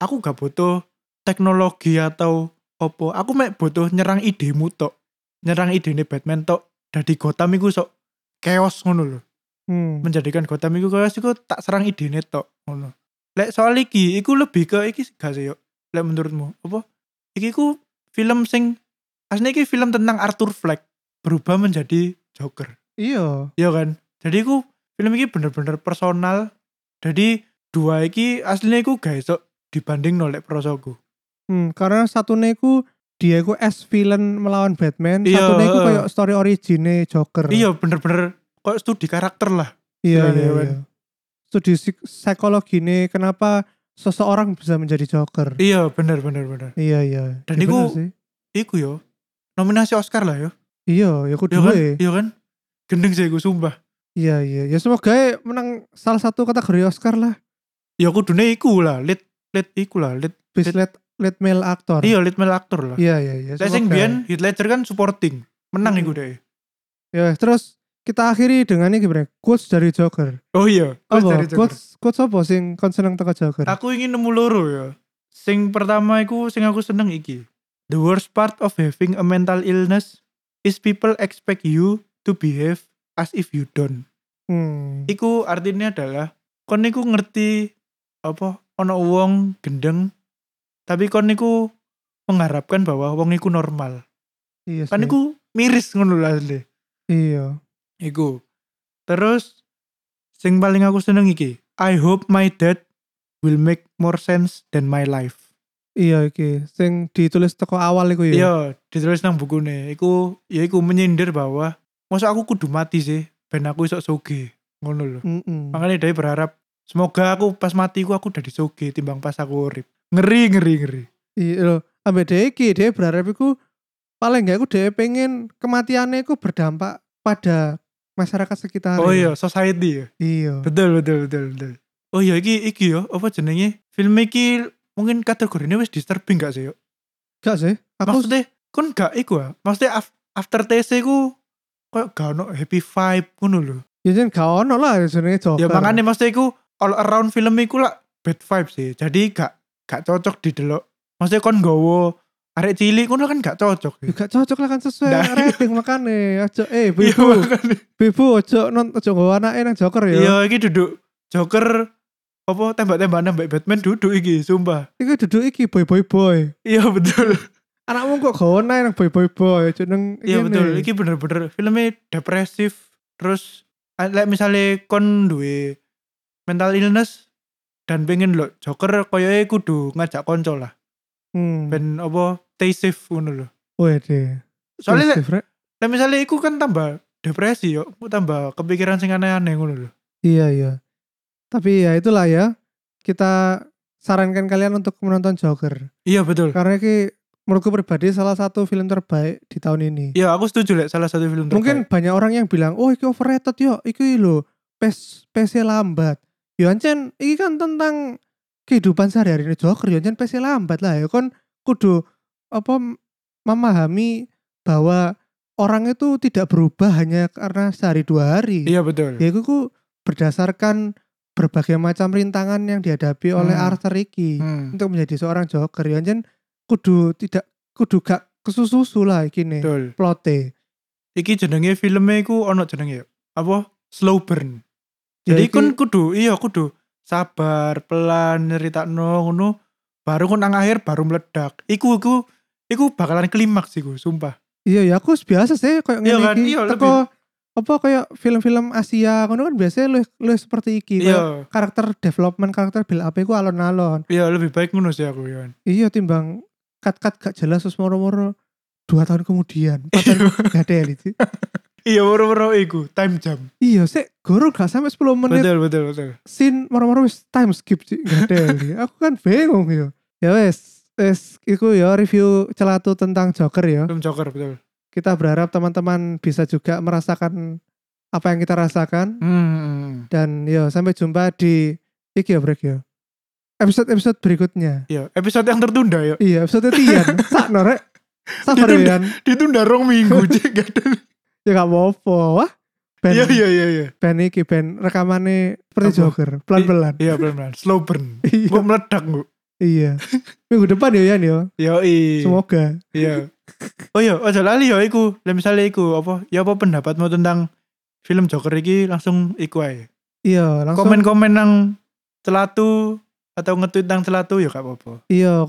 aku gak butuh teknologi atau opo aku mek butuh nyerang idemu tok nyerang idene Batman tok dadi Gotham iku sok chaos ngono lho. Hmm. menjadikan Gotham iku chaos iku tak serang idene tok ngono. Lek soal iki iku lebih ke iki gak sih yo? Lek menurutmu apa? Iki ku film sing aslinya iki film tentang Arthur Fleck berubah menjadi Joker Iya. Iya kan? Jadi ku film ini bener-bener personal. Jadi dua iki aslinya gak iso dibanding nolek prosoku. Hmm, karena satu neku dia ku as villain melawan Batman, Iya, satu neku kayak story origine Joker. Iya bener-bener kok studi karakter lah. iya, istilahnya, iya, kan. iya. Studi psik- psikologi ini kenapa seseorang bisa menjadi Joker. Iya bener-bener bener. iya, iya. Dan Iya, iku- bener. Iku yo nominasi Oscar lah yo. Iya, ya aku Iya kan? Iya kan? Gendeng sih iku sumpah. Iya, iya. Ya semoga ya menang salah satu kategori Oscar lah. Ya aku dunia iku lah, lead lead iku lah, lead Best lead, lead male actor. iya lead male actor lah. Iya, iya, iya. Lek sing biyen Heath Ledger kan supporting. Menang Hmm. iku deh. Ya, terus kita akhiri dengan ini gimana? Quotes dari Joker. Oh iya, quotes Apa? dari Joker. Quotes, quotes apa sing kon seneng teko Joker? Aku ingin nemu loro ya. Sing pertama iku sing aku seneng iki. The worst part of having a mental illness is people expect you to behave as if you don't. Hmm. Iku artinya adalah kon niku ngerti apa ono wong gendeng tapi kon niku mengharapkan bahwa wong iku normal. Iya, Kan sih. iku miris ngono lah asli. Iya. Iku. Terus sing paling aku seneng iki. I hope my dad will make more sense than my life. Iya iki sing ditulis teko awal iku ya. Iya, ditulis nang bukune. Iku ya iku menyindir bahwa masa aku kudu mati sih ben aku iso soge. Ngono lho. Mm-mm. Makanya dia berharap semoga aku pas mati ku aku udah soge timbang pas aku urip. Ngeri ngeri ngeri. Iya lho, ambek dhek iki dia berharap iku paling enggak iku dia pengen kematiannya iku berdampak pada masyarakat sekitar. Oh iya, society ya. Iya. Betul betul betul betul. Oh iya iki iki yo apa jenenge? Film iki mungkin kategorinya wis disturbing gak sih yo? Gak sih? Aku Maksudnya kon gak iku ah. Maksudnya af- after TC ku koyo gak ono happy vibe ngono lho. ya jen gak ono lah jenenge Joker. Ya makanya maksudnya iku all around film iku lah bad vibe sih. Jadi gak gak cocok didelok. Maksudnya kon gowo arek cilik ngono kan gak cocok. Ya gak cocok lah kan sesuai Nah. rating makane. Aja eh Iya bibu, makanya. bibu ojo non ojo nggawa anake nang Joker ya. Iya iki duduk Joker apa tembak-tembakan nembak Batman duduk iki sumpah. Iku duduk iki boy boy boy. Iya betul. Anakmu kok nae nang boy boy boy jeneng Iya betul. Iki bener-bener filmnya depresif terus like misalnya kon duwe mental illness dan pengen lo Joker koyoke kudu ngajak konco lah. Hmm. Ben apa stay safe ngono lho. Wede. Soalnya Rek. lek misalnya iku kan tambah depresi yo, tambah kepikiran sing aneh-aneh ngono lho. Iya iya. Tapi ya itulah ya. Kita sarankan kalian untuk menonton Joker. Iya betul. Karena ini menurutku pribadi salah satu film terbaik di tahun ini. Iya aku setuju lek salah satu film Mungkin terbaik. banyak orang yang bilang, "Oh, iki overrated yo, iki lho, pes PC lambat." Yo ancen iki kan tentang kehidupan sehari-hari ini Joker, yo ancen PC lambat lah ya kon kudu apa memahami bahwa orang itu tidak berubah hanya karena sehari dua hari. Iya betul. Ya itu berdasarkan berbagai macam rintangan yang dihadapi oleh Hmm. Arthur iki Hmm, untuk menjadi seorang Joker. Ya kudu tidak kudu gak kesusu lah iki nih betul. plote. Iki jenenge filmnya iku ono jenenge apa? Slow burn. Ya, Jadi iki- kon kudu iya kudu sabar pelan nyeritakno ngono baru kon nang akhir baru meledak. Iku iku iku bakalan klimaks iku sumpah. Iya ya aku biasa sih kayak Iya ngene kan, iki. iya, Teko apa kayak film-film Asia ngono kan biasanya lu lu seperti iki Iya, karakter development karakter build up iku alon-alon. iya lebih baik ngono sih aku ya. Iya timbang cut-cut gak jelas terus moro-moro dua tahun kemudian empat tahun gak ada elit sih. Iya, moro-moro iku time jam. Iya sih guru gak sampai 10 menit Betul, betul, betul. scene moro-moro wis time skip sih gak ada elit. Aku kan bingung ya. Ya wes wes iku ya review celatu tentang Joker ya. Film Joker betul. Kita berharap teman-teman bisa juga merasakan apa yang kita rasakan Hmm. dan yo sampai jumpa di iki ya break ya. Episode-episode berikutnya. Iya, episode yang tertunda ya. Iya, episode tian. Sakno rek. Sabar Ditunda. ya. Ditunda rong minggu, Cek. Ya gak apa-apa. Wah. Ben, Iya, iya, iya, iya. ben iki ben rekamannya seperti? Joker, pelan-pelan. Iya, pelan-pelan. Slow burn. Iya. Kok meledak, Bu? Iya. Minggu depan ya Yan ya. Yoi. Semoga. Iya. Oh iya, aja lali ya iku. Lah misalnya iku apa? Ya apa pendapatmu tentang film Joker iki langsung iku ae. Iya, langsung Komen-komen nang celatu atau nge-tweet nang celatu ya gak apa-apa. Iya.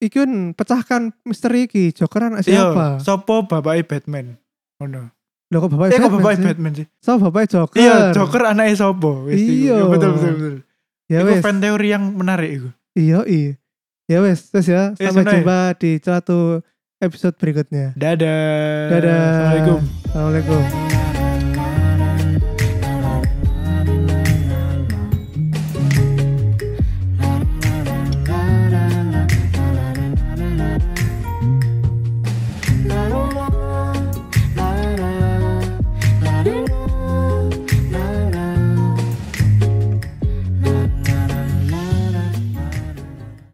Iki kan pecahkan misteri iki. Joker anak Iya, siapa? sopo bapaknya Batman? Ngono. Loh kok bapak Eh kok Batman bapaknya sih? Batman sih? So bapaknya Joker. Iya, Joker anaknya sopo? Iku. Iya. Ya, betul betul betul. Ya Iku fan teori yang menarik iku. Iya, iya. Ya wes, terus ya. Sampai sebenarnya. jumpa di celatu episode berikutnya. Dadah. Dadah. Assalamualaikum. Assalamualaikum.